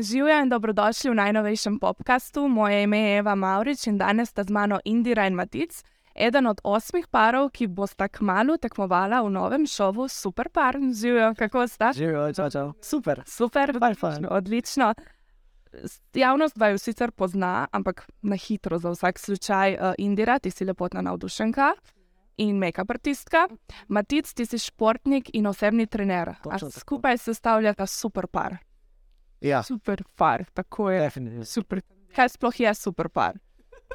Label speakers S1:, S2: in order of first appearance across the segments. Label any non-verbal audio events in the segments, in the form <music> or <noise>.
S1: Živijo in dobrodošli v najnovejšem podkastu. Moje ime je Eva Maurič in danes sta z mano Indira in Matic, eden od osmih parov, ki bosta kmalo tekmovala v novem šovu Super Par. Živijo, kako sta?
S2: Živijo, čau, čau. Super.
S1: Super, odlično. S- Javnost vaju sicer pozna, ampak na hitro za vsak slučaj. Uh, Indira, ti si lepotna navdušenka in make-up artistka. Matic, ti si športnik in osebni trener. A
S2: Točno
S1: skupaj sestavljata super par.
S2: Ja,
S1: Super par, tako je.
S2: definitivno.
S1: Super. Kaj sploh je super par?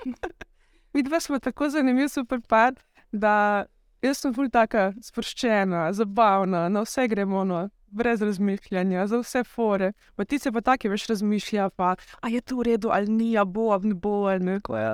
S1: <laughs>
S3: Mi dva smo tako zanimivi, super par, da jaz sem bolj taka sproščena, zabavna, na vse gremo, no, brez razmišljanja, za vse fore. Pa ti se pa taki več razmišlja, pa a je to v redu ali ni, a bo, a ne bo, ali ne.
S2: Tako je.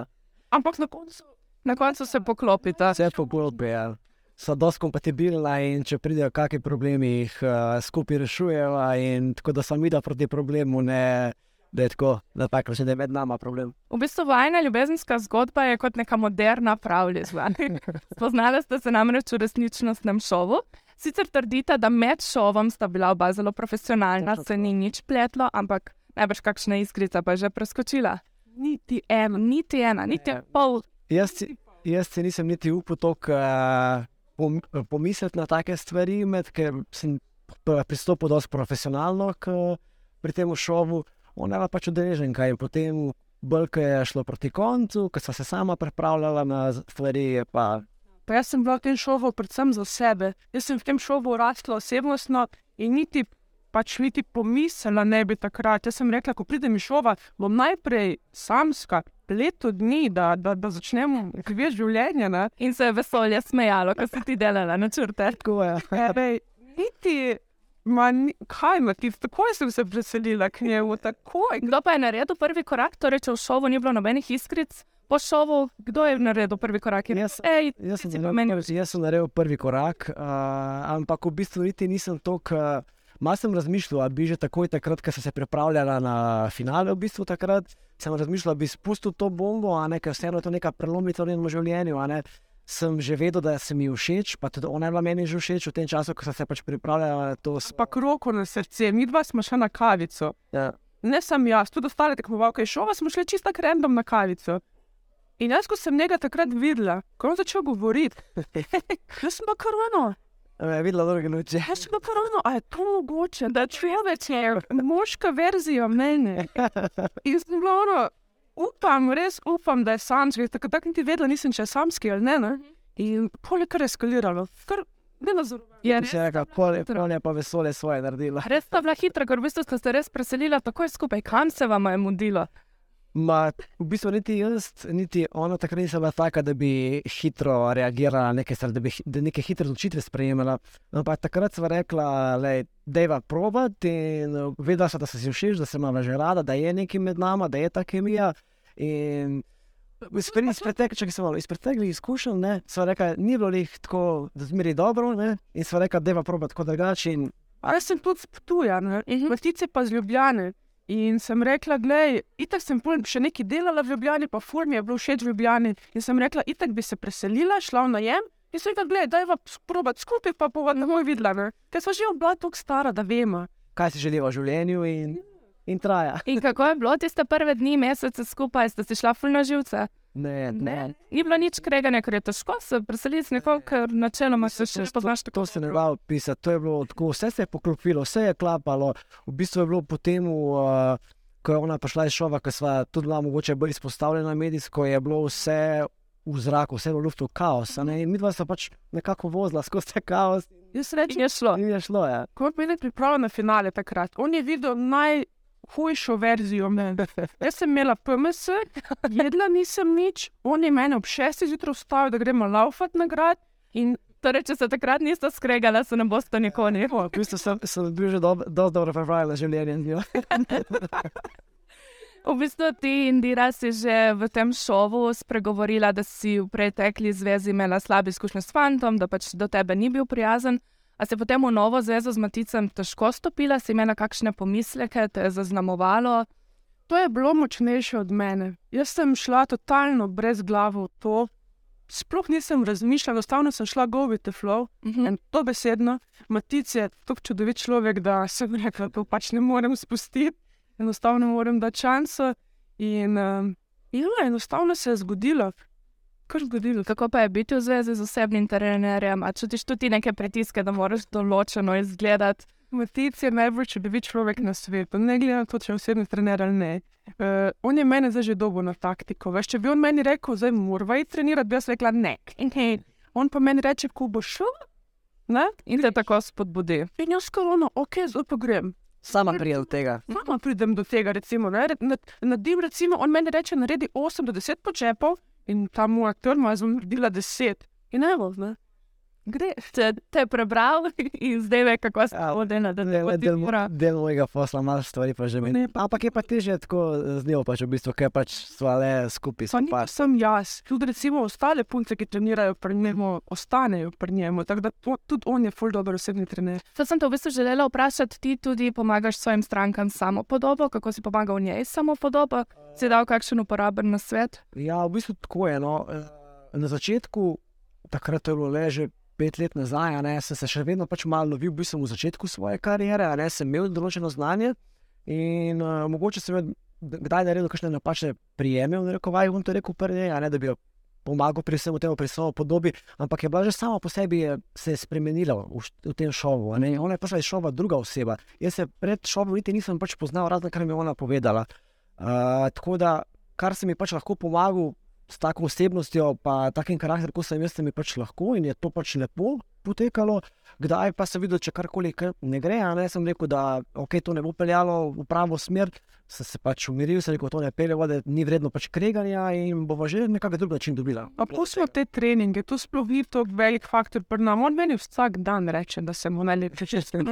S3: Ampak na koncu
S1: Na koncu se poklopita.
S2: Vse pogodbe ja. So dosti kompatibilna in če pridejo kakšni problemi, jih uh, skupaj rešujejo. in Tako da sem videl proti problemu, ne da je tako, da, tak, da je med nama problem.
S1: V bistvu vajna ljubezenska zgodba je kot neka moderna pravljica. <laughs> Spoznala ste se namreč v resničnostnem šovu. Sicer trdite, da med šovom sta bila oba zelo profesionalna, se ni nič pletlo, ampak najbrž kakšna iskrica pa je že preskočila.
S3: niti eno.
S1: Niti ena, niti
S2: Ne.
S1: pol.
S2: Jaz, si- jaz se nisem niti upal tako uh, pomisliti na take stvari, med, ker sem pristopil dosti profesionalno k, pri tem šovu. Ona je pač udeleženka in potem, bolj ko je šlo proti koncu, ko sem se sama pripravljala na stvari, pa
S3: Pa jaz sem bila v tem šovu predvsem za sebe. Jaz sem v tem šovu rasla osebnostno in niti, pač niti pomislila ne bi takrat. Jaz sem rekla, ko pridem iz šova, bom najprej samska, leto dni, da, da, da začnemo živeti življenje. Ne?
S1: In se je vesolje smejalo, ko si ti delala načrte.
S2: tako je.
S3: Ej, niti, ma, ni, kaj ima ti, takoj sem se preselila k njemu, takoj.
S1: Kdo pa je naredil prvi korak, torej če v šovu ni bilo nobenih iskric, po šovu, kdo je naredil prvi korak? Je
S2: Jaz-
S1: Ej,
S2: Jaz sem, naredil, jaz sem naredil prvi korak, uh, ampak v bistvu niti nisem tako. Malo sem razmišljal, ali bi že takoj, takrat, ko sem se pripravljala na finale, v bistvu takrat, sem razmišljal, da bi spustil to bombo, a ne, ker vseeno je to neka prelomnica v njenem življenju. a ne. Sem že vedel, da se mi všeč, pa tudi ona je bila meni že všeč v tem času, ko sem se pač pripravljala na to.
S3: Pa kroko na srce, mi dva smo šla na kavico.
S2: Ja.
S3: Ne sem jaz, tudi ostale tekmovalke šova smo šli čisto random na kavico. In jaz, ko sem njega takrat videla, ko je začel govoriti, <laughs> jaz sem pa korona,
S2: Je videla druge noči.
S3: jaz sem pa korona, a je to mogoče, da človek je moška verzija mene. In sem bila ono, upam, res upam, da je samski, tako da niti vedela nisem, če je samski ali ne. ne? In pol je kar eskaliralo, kar ne nazorujem.
S1: je
S2: Si rekla, pol je, je pa vesolje svoje naredila.
S1: Res sta bila hitra, ker v bistvu ste se res preselila takoj skupaj. Kam se vam je mudilo?
S2: Ma, v bistvu niti jaz, niti ona takrat nisem bila taka, da bi hitro reagirala na neke stvari, da bi hi- da neke hitre odločitve sprejemala. Ampak takrat sva rekla, da je probat in uh, vedela sva, da se si všeč, da se imamo že rada, da je nekaj med nama, da je ta kemija. In iz pre- iz pretek- čakaj, samo malo, iz preteklih izkušenj ne, sva rekla, ni bilo jih tako zmeri dobro ne, in sva rekla, da je probat tako drugače. in
S3: A jaz sem tudi sptuja, ne?
S1: Mhm.
S3: Vrtice pa z Ljubljane. In sem rekla, gledaj, itak sem pol še nekaj delala v Ljubljani, pa fur mi je bilo všeč v Ljubljani. In sem rekla, itak bi se preselila, šla v najem. In sem rekla, gledaj, daj va probat skupaj, pa bova ne moj videla. Ne? Ker smo že bila tako stara, da vemo.
S2: Kaj si želiva v življenju in, in traja.
S1: In kako je bilo tiste prve dni, mesece skupaj, ste si šla fulno živce?
S2: Ne, ne.
S1: Ni bilo nič kreganja, ker je težko se preseliti z nekom, ker načeloma se še spoznaš tako.
S2: To se ne da opisati, to je bilo tako, vse se je poklopilo, vse je klapalo. V bistvu je bilo potem, uh, ko je ona prišla iz šova, ko sva tudi bila mogoče bolj izpostavljena medijsko, je bilo vse v zraku, vse v luftu kaos. ne, mi dva sta pač nekako vozila skozi ta kaos
S3: Jaz
S1: In
S3: rečem,
S1: je šlo.
S2: in je šlo. Ja.
S3: ko je bil pripravljen na finale takrat, on je videl najhujšo verzijo mene. Jaz sem imela PMS, jedla nisem nič, on je mene ob šestih zjutraj vstal, da gremo laufati na grad. In
S1: Torej, če se takrat niste skregali, se ne boste nikoli.
S2: V bistvu sem, sem bil že dobro pripravljen na življenje. z njo. <laughs>
S1: V bistvu ti, Indira, si že v tem šovu spregovorila, da si v pretekli zvezi imela slabe izkušnje s fantom, da pač do tebe ni bil prijazen. A si potem v novo zvezo z Maticem težko stopila, si imela kakšne pomisleke, te je zaznamovalo?
S3: To je bilo močnejše od mene. Jaz sem šla totalno brez glave v to. Sploh nisem razmišljala, enostavno sem šla go with the flow.
S1: Mhm.
S3: In to besedno, Matic je tako čudovit človek, da sem rekla, da pač ne morem spustiti. enostavno moram dati šanso. In um, ja, enostavno se je zgodilo. Kar zgodilo.
S1: Kako pa je biti v zvezi z osebnim trenerjem? A čutiš tudi neke pritiske, da moraš določeno izgledati?
S3: Matic je najbolj, če bi bil človek na svetu, ne glede na to, če je osebni trener ali ne. Uh, on je meni zdaj že dobo na taktiko. Veš, če bi on meni rekel, zdaj moramo iti trenirati, bi jaz rekla ne. In hej, on pa meni reče, ko bo šel. Ne?
S1: In te tako spodbudi.
S3: In jaz skoro, ok, zdaj pa grem.
S2: Sama pridem do tega.
S3: Sama pridem do tega, recimo, ne, na- naredim, recimo, on meni reče, naredi 8 do 10 počepov in ta moj aktor ima zelo naredila 10. In evo, ne. Gre.
S1: Te, te prebral <laughs> in zdaj ve, kako se odena, da te
S2: Del, del, mojega posla, malo stvari pa že meni.
S3: Ne,
S2: Ampak je pa teže tako z njo, pač v bistvu, ker pač sva le skupaj.
S3: Pa ni
S2: Pa,
S3: sem jaz, tudi recimo ostale punce, ki trenirajo pri njemu, ostanejo pri njemu. Tako da to, tudi on je ful dober osebni trener.
S1: To sem te v bistvu želela vprašati, ti tudi pomagaš svojim strankam samo podobo, kako si pomagal njej samo podobo, si dal kakšen uporaben nasvet?
S2: ja, v bistvu tako je. No. Na začetku, takrat je bilo le že pet let nazaj, ne, sem se še vedno pač malo lovil, bil sem v začetku svoje kariere, ne, sem imel določeno znanje in uh, mogoče sem imel kdaj naredil kakšne napačne prijeme, v narekovaj, bom to rekel prvi, ne, da bi jo pomagal pri vsem tem, pri svoji podobi, ampak je bila že sama po sebi je, se je spremenila v, v tem šovu. ne. Ona je prišla iz šova druga oseba. Jaz se pred šovom niti nisem pač poznal, razen kar mi je ona povedala. Uh, tako da, kar se mi pač lahko pomagal s tako osebnostjo, pa takim karakterom, kot sem jaz, se mi pač lahko in je to pač lepo potekalo. Kdaj pa sem videl, če karkoli kar ne gre, a ne sem rekel, da okay, to ne bo peljalo v pravo smer, sem se pač umiril, sem rekel, to ne pelje, da ni vredno pač kreganja in bomo že nekako drug način dobila.
S3: Pa pustimo te treninge, to sploh ni tako velik faktor pri nas. On meni vsak dan reče, da sem mu najlepši <laughs> česen.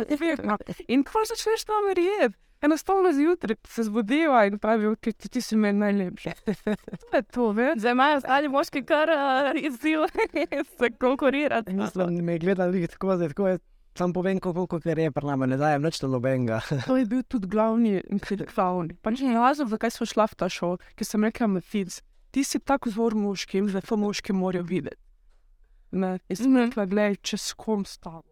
S3: In ko začneš tam verjeti, enostavno zjutraj se zbudiva in pravi, okay, ti, ti si meni najlepši. <laughs> To je to, veš.
S1: Zdaj imajo ostali moški kar uh, izziv se konkurirati.
S2: Mislim, me gledali tako, zdaj tako je. Sam povem, koliko je re, pri nami, ne dajem nič nobenega. <laughs>
S3: To je bil tudi glavni glavni. Pa ni razlog, zakaj smo šla v ta šov, ker sem rekla, Matic, ti si tako zvor moški in zdaj to moški morajo videti. Ne, in sem rekla, gledaj, če s kom stavim.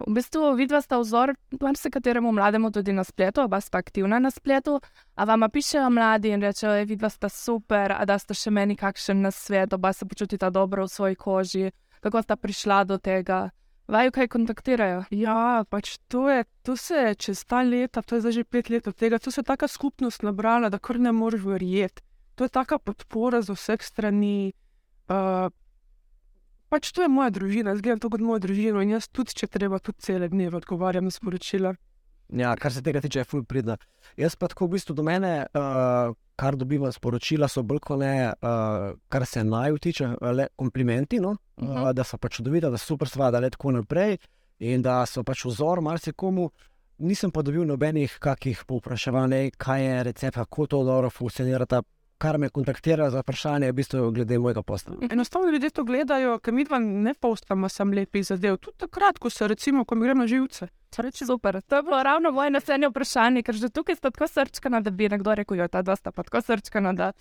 S1: V bistvu vidva sta vzor marsikateremu mlademu tudi na spletu, oba sta aktivna na spletu, a vama pišejo mladi in rečejo, "Ej, vidva sta super, da sta še meni kakšen na svet, oba se počutita dobro v svoji koži, kako sta prišla do tega. Vaju kaj kontaktirajo?
S3: Ja, pač to, je, to se je čez ta leta, to je zdaj že pet let od tega, to se je taka skupnost nabrala, da kar ne moreš verjeti. To je taka podpora z vseh strani. Uh, pač to je moja družina, jaz gledam to kot mojo družino in jaz tudi, če treba, tudi cele dneve odgovarjam na sporočila.
S2: Ja, kar se tega tiče, je ful pridna. Jaz pa tako v bistvu do mene, uh, kar dobivam sporočila, so bolj kot ne, uh, kar se naj tiče, le komplimenti, no? uh,
S1: Mhm.
S2: da so pač čudovita, da so super stvar, da le tako naprej in da so pač vzor marsikomu. Nisem pa dobil nobenih kakih povpraševanj, kaj je recept, kako to dobro funkcionira. Kar me kontaktira za vprašanje, je v bistvu glede mojega posla.
S3: Enostavno ljudje to gledajo, ker mi dva ne postamo sam lepih zadev. Tudi takrat, ko se recimo, ko mi gremo na živce.
S1: Reči super. To je bilo ravno moje naslednje vprašanje, ker že tukaj sta tako srčkana, da bi nekdo rekel, da ta dva sta pa tako srčkana, da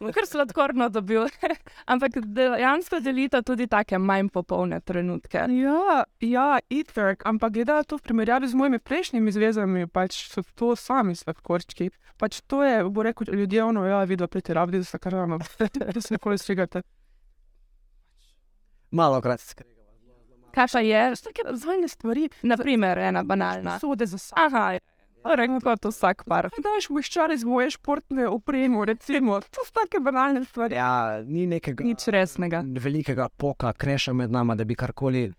S1: kar sladkorno dobil. <laughs> Ampak dejansko delita tudi take manj popolne trenutke.
S3: Ja, ja, itek, ampak gledaj to v primerjavi z mojimi prejšnjimi zvezami, pač so to sami sladkorčki. Pač to je, bo rekel, ljudje ono, ja, vidijo pretiravati, da se kar rano, <laughs> da se nekoli strigate.
S2: Malo krat se skrega.
S1: Kaj pa je?
S3: So take razvojne stvari,
S1: Naprimer, ena banalna.
S3: sode za sabo.
S1: Aha, torej kot vsak par.
S3: Daš moščare iz moje športne opreme, recimo, to so take banalne stvari.
S2: Ja, ni nekega
S1: Nič resnega.
S2: velikega poka, kreša med nami, da bi karkoli.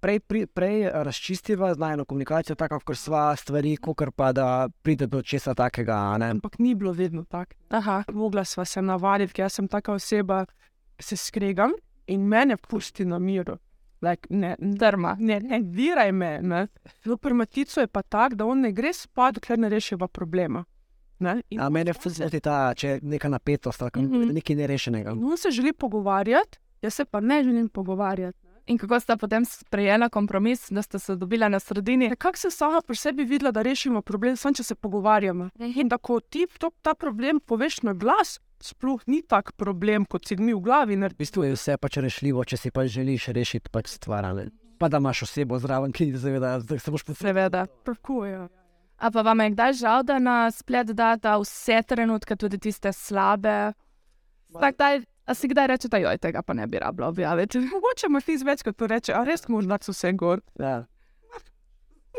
S2: Prej, pri, prej razčistiva z najno komunikacijo, tako kot sva stvari, kot pa da pride do česa takega. a Ne?
S3: Ampak ni bilo vedno tako.
S1: Aha,
S3: Mogla sva se navaditi, ker jaz sem taka oseba, se skregam in mene pusti na miru. Like, ne,
S1: drma.
S3: ne, ne diraj me. ne. V primaticu je pa tako, da on ne gre spat, dokler ne rešiva problema. Ne? In
S2: A mene fuzeti ta, če je neka napetost, ali
S1: Mhm.
S2: mm -hmm. nekaj nerešenega.
S3: in on se želi pogovarjati, jaz se pa ne želim pogovarjati.
S1: In kako sta potem sprejela kompromis, da sta se dobila na sredini?
S3: Ja, Kako se sama pri sebi videla, da rešimo problem, samo če se pogovarjamo. In da ko ti to, ta problem poveš na glas, sploh ni tak problem, kot si mi v glavi.
S2: V bistvu je vse pač rešljivo, če si pač želiš rešiti pač stvar. ne. Pa da imaš osebo zraven, ki zaveda, da se boš posebej.
S1: Seveda.
S3: Tako je.
S1: A pa vam je kdaj žal, da na splet data vse trenutke, tudi tiste slabe? Tak, daj, a si kdaj rečete, joj, tega pa ne bi rabila objaviti? <laughs>
S3: Mogoče ima ti več, kot to reče, a res moraš dati vse gor.
S2: Ja.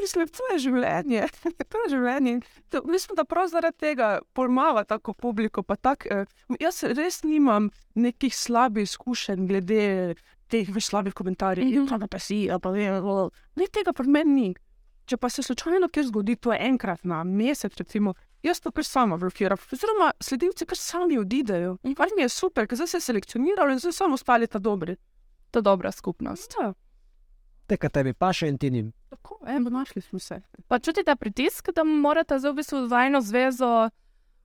S3: Mislim, <laughs> to je življenje. to je življenje. To, mislim, da prav zaradi tega pojmava tako publiko. pa Tak, eh, jaz res nimam nekih slabih izkušenj glede teh več slabih komentarjev.
S1: Mhm.
S3: Mm -hmm. Pa si, a pa je, ne tega pri meni ni. Če pa se slučajno kjer zgodi, to je enkrat na mesec, recimo, jaz to kar sama blokiram. Oziroma, sledilci kar sami odidejo. In kar mi je super, ker zdaj se selekcionirajo in zdaj samo ostali ta dobri.
S1: To je dobra skupnost.
S3: Ja,
S2: Teka tebi pa še in ti njim.
S3: Tako, eno, našli smo se.
S1: Pa čutite pritisk, da morate zdaj v bistvu vajno zvezo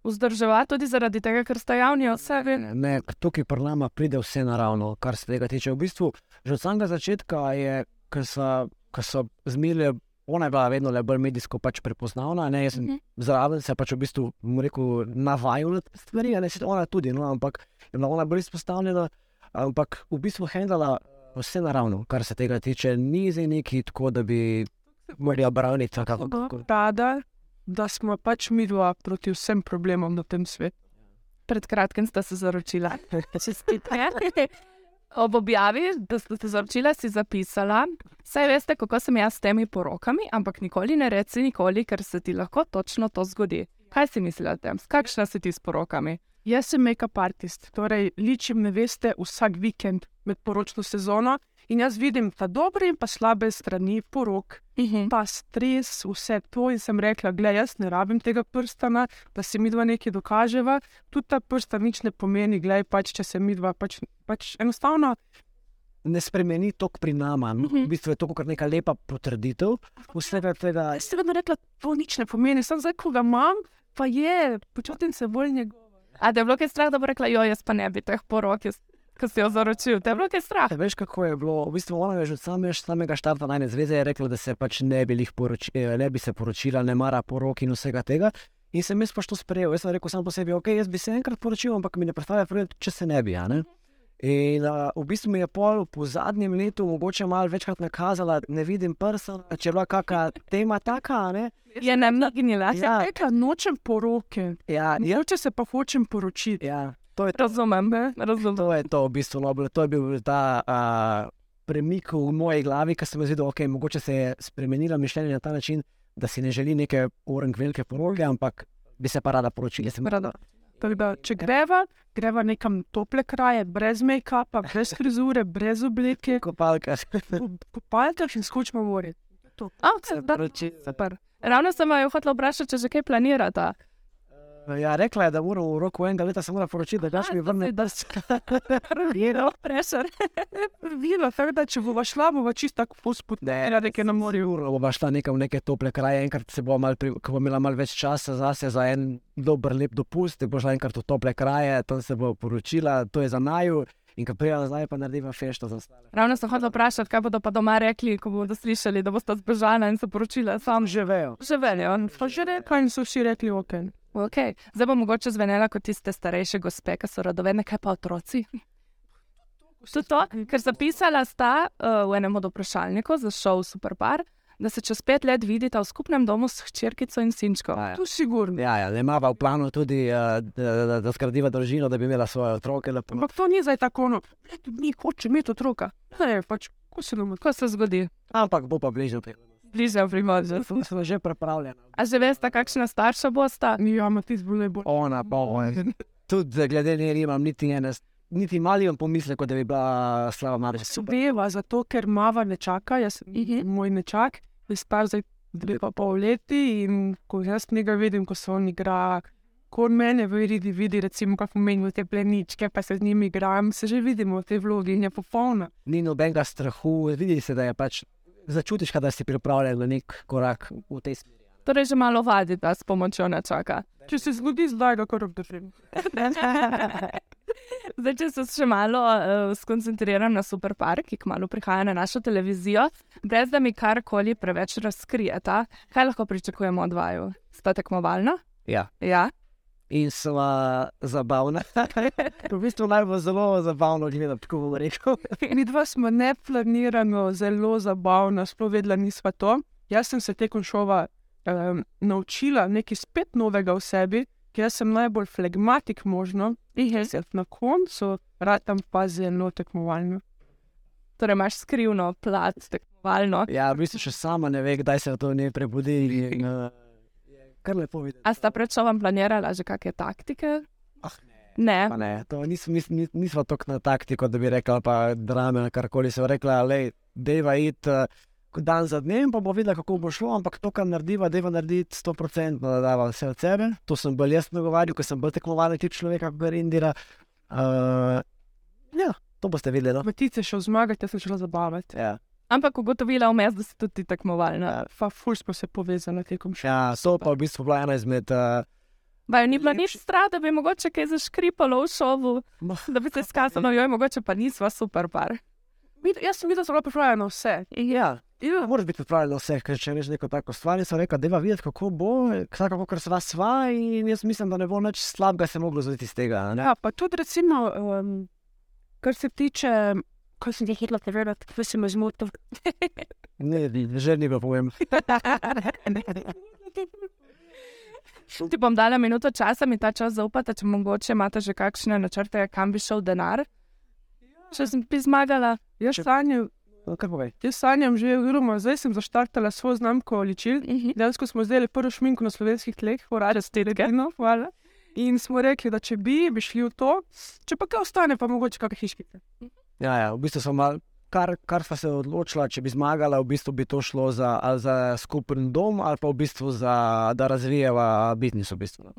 S1: vzdrževati, tudi zaradi tega, ker ste javni osebi?
S2: Ne, tukaj pri nama pride vse naravno, kar se tega tiče. V bistvu, že od samega začetka je, ko so, so zmile, ona je bila vedno le bolj medijsko pač prepoznavna. Ne, jaz sem
S1: Mhm.
S2: zraven se pač v bistvu, bom rekel, navajal na stvari, a ne se ona tudi, no, ampak je bila ona bolj izpostavljena, ampak v bistvu handala vse naravno, kar se tega tiče. Ni zdaj neki tako, da bi morali braniti.
S3: Rada, da smo pač mi dva proti vsem problemom na tem svetu.
S1: Pred kratkim ste se zaročila. <laughs> Čestitke. Ob objavi, da ste se zaročila, si zapisala, saj veste, kako sem jaz s temi porokami, ampak nikoli ne reci nikoli, ker se ti lahko točno to zgodi. Kaj si mislila o tem? Kakšna si ti s porokami?
S3: Jaz sem make-up artist, torej ličim neveste vsak vikend med poročno sezono in jaz vidim ta dobre in pa slabe strani porok,
S1: Mhm.
S3: pa stres, vse to. In sem rekla, gledaj, jaz ne rabim tega prstana, da se mi dva nekaj dokaževa. Tudi ta prstan nič ne pomeni, gledaj, pač, če se mi dva pač, pač enostavno
S2: Ne spremeni tok pri nama. No,
S1: Mhm.
S2: v bistvu je to kot neka lepa potrditev vsega tega.
S3: Jaz sem vedno rekla, to nič ne pomeni, sem zdaj, ko ga imam, pa je, počutim se bolj njegov.
S1: A da je bilo kaj strah, da bo rekla, jo, jaz pa ne bi teh porok, ko si jo zaročil. Te je bilo kaj strah.
S2: Veš, kako je bilo? V bistvu ona je že od same, samega štarta najne zveze rekla, da se pač ne bi, poroči, eh, ne bi se poročila, ne mara porok in vsega tega. In sem jaz pač to sprejel. Jaz sem rekel sam po sebi, ok, jaz bi se enkrat poročil, ampak mi ne predstavlja, če se ne bi. a Ne? In uh, v bistvu mi je pol po zadnjem letu mogoče malo večkrat nakazala, ne vidim prsa, če je bila kakšna tema taka. Ne?
S1: Je ne mnagnila.
S2: Ja.
S3: Rekla, nočem poroke,
S2: Ja, ja,
S3: noče se pa hočem poročiti.
S2: ja, to je
S1: Razumem, razumem.
S2: To je to, v bistvu, no, to je bil ta uh, premik v moji glavi, ki sem videl, da okay, mogoče se je spremenilo mišljenje na ta način, da si ne želi neke orang velike poroge, ampak bi se pa rada poročila.
S1: Rada.
S3: Tako Da, če greva, greva nekam tople kraje, brez make-upa, brez frizure, brez obleke,
S2: kopalka.
S3: po, po palkah in skočimo v morje.
S1: A, okay, da, super. Ravno sem jo hotela vprašati, če že kaj planirata.
S2: Ja, rekla je, da mora v roku enega leta se mora poročiti, da daš mi vrne.
S1: Da si prviral, <laughs> prešer. <laughs>
S3: Vila, tako da če bova šla, bova čisto tako posput.
S2: Ne,
S3: Ja, nekaj na morju.
S2: Uro bo šla nekam v neke tople kraje, enkrat se bo, mal pri, ko bo imela malo več časa zase za en dober, lep dopust, bo šla enkrat v tople kraje, tam se bo poročila, to je za naju. In ko prijela nazaj, pa narediva fešto za ostale.
S1: Ravno sem hotela vprašati, kaj bodo pa doma rekli, ko bodo slišali, da boste zbežala in se poročila. Sam
S2: Že vejo.
S1: že velijo.
S3: Pa že rekla in so vsi rekli, ok.
S1: Okay. Zdaj bo mogoče zvenela kot tiste starejše gospe, ki so radovedne, kaj pa otroci. Tudi to, ker zapisala sta uh, v enem od vprašalnikov za šov Superpar, da se čez pet let vidita v skupnem domu s hčerkico in sinčko.
S2: Ja, ja.
S3: Tu sigurno.
S2: Ja, ja, imamo v planu tudi, uh, da, da, da skradiva družino, da bi imela svoje otroke. lepo.
S3: Ampak to ni zdaj tako, no, "Eto, mi hoče imeti otroka. Ne, pač, ko se
S1: Ko se zgodi?
S2: Ampak bo pa bližje.
S1: Bližje v primorju.
S2: Smo že pripravljeni.
S1: A že veste, kakšna starša bosta?
S3: Ja, ima ti zbolej bolj.
S2: Ona pa on. Tudi glede nje nimam niti ene, niti mali pomislek, da bi bila slava mlada. Super.
S3: Veva, zato ker mava ne čaka, jaz sem
S1: Mhm.
S3: moj nečak, je star zdaj dve pa pol leti in ko jaz njega vidim, ko se on igra, ko mene vidi, vidi recimo, kako menijo te pleničke, pa se z njimi igram, se že vidimo v tej vlogi in je popolna.
S2: Ni nobenega strahu, vidi se, da je pač. Začutiš, da si pripravljen na nek korak v tej smeri.
S1: Torej, že malo vadita s pomočjo nečaka.
S3: Če se zgodi, zdaj ga kar obdržim. <laughs>
S1: Zdaj, če se še malo uh, skoncentriram na Superpark, ki kmalo prihaja na našo televizijo, brez da mi karkoli preveč razkrijeta, kaj lahko pričakujemo od vaju? Sta tekmovalna?
S2: Ja.
S1: Ja.
S2: In sva zabavna. <laughs> v bistvu naj bo zelo zabavno gledati, tako bom rekel. <laughs>
S3: Mi dva smo neplanirano zelo zabavna, sploh vedela nisva to. Jaz sem se tekom šova um, naučila nekaj spet novega v sebi, ker sem najbolj flegmatik možno. In jaz na koncu ratam pa zelo tekmovalno.
S1: Torej, imaš skrivno plat, tekmovalno.
S2: Ja, v bistvu še sama ne ve, kdaj se to ne prebudi. In, uh, kar lepo videti.
S1: A sta pred šovom planirala že kakšne taktike?
S2: Ah,
S1: Ne.
S2: Pa ne, to nismo, nis, nis, nismo tako na taktiko, da bi rekla, pa drame ali karkoli. Se rekla, le, deva iti uh, dan za dnem, pa bo videla, kako bo šlo, ampak to, kar narediva, deva narediti 100%, da dava vse od sebe. To sem bolj jaz nagovarjal, ker sem bolj tekmovalen tip človeka, kot Rindira. Uh, ja, to boste videli. No?
S3: Matice šel zmagati, jaz sem šel zabavati.
S2: Ja.
S1: Ampak ugotovila vmes, da si tudi tekmovalna.
S3: Pa ful smo se povezali tekom še.
S2: ja, to pa v bistvu bila ena izmed. Uh,
S1: Vaj, ni bilo nič strah, da bi mogoče kaj zaškripalo v šovu, da bi se izkazalo, joj, mogoče pa nisva super par.
S3: Vid- Jaz sem videl, da so bila pripravljena na vse.
S2: ja.
S3: Ja.
S2: Moraš biti pripravljen na vse, ker če rečeš neko tako stvar, sem rekel, da je videti, kako bo, kako kar se vas sva in jaz mislim, da ne bo nič slabega se moglo zgoditi iz tega. Ne?
S3: ja, pa tudi recimo, um, kar se tiče, ko sem jih hitro preveril, kako se me zmotil. <laughs>
S2: Ne, že ni bilo povem. <laughs>
S1: Ti bom dala minuto časa, mi ta čas zaupate, če mogoče imate že kakšne načrte, kam bi šel denar. Če sem bi zmagala,
S3: Jaz
S2: Če-
S3: sanjam,
S2: povej?
S3: jaz sanjam že, oziroma zdaj sem zaštartala svojo znamko ličil. Dejansko smo zdaj prvo šminko na slovenskih tleh,
S1: Čestitke.
S3: no, hvala. In smo rekli, da če bi, bi šli v to, če pa kaj ostane, pa mogoče kakšne hiškice.
S2: Ja, ja, v bistvu mal, kar, kar sva se odločila, če bi zmagala, v bistvu bi to šlo za, za skupen dom, ali pa v bistvu za, da razvijava biznis. V bistvu.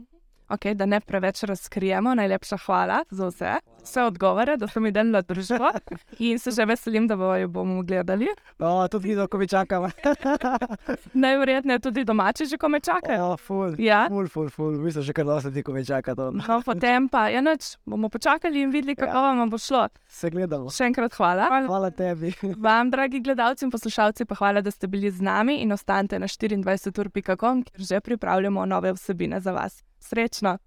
S1: Okay, da ne preveč razkrijemo. Najlepša hvala za vse, vse odgovore, da ste mi dali na družbo <laughs> in se že veselim, da jo bomo gledali.
S2: No, tudi vidno, ko bi čakala. <laughs>
S1: Najverjetneje tudi domači že kome čakajo.
S2: Ja, ful.
S1: Ja.
S2: Ful, ful, ful. Bistvu že kar dosti ti, ko me čaka.
S1: No, potem pa, ja, noč bomo počakali in videli, kako vam bo šlo.
S2: Se gledamo.
S1: Še enkrat hvala.
S2: Hvala tebi. <laughs>
S1: Vam, dragi gledalci in poslušalci, pa hvala, da ste bili z nami in ostanite na 24ur.com, kjer že pripravljamo nove vsebine za vas. Srećno!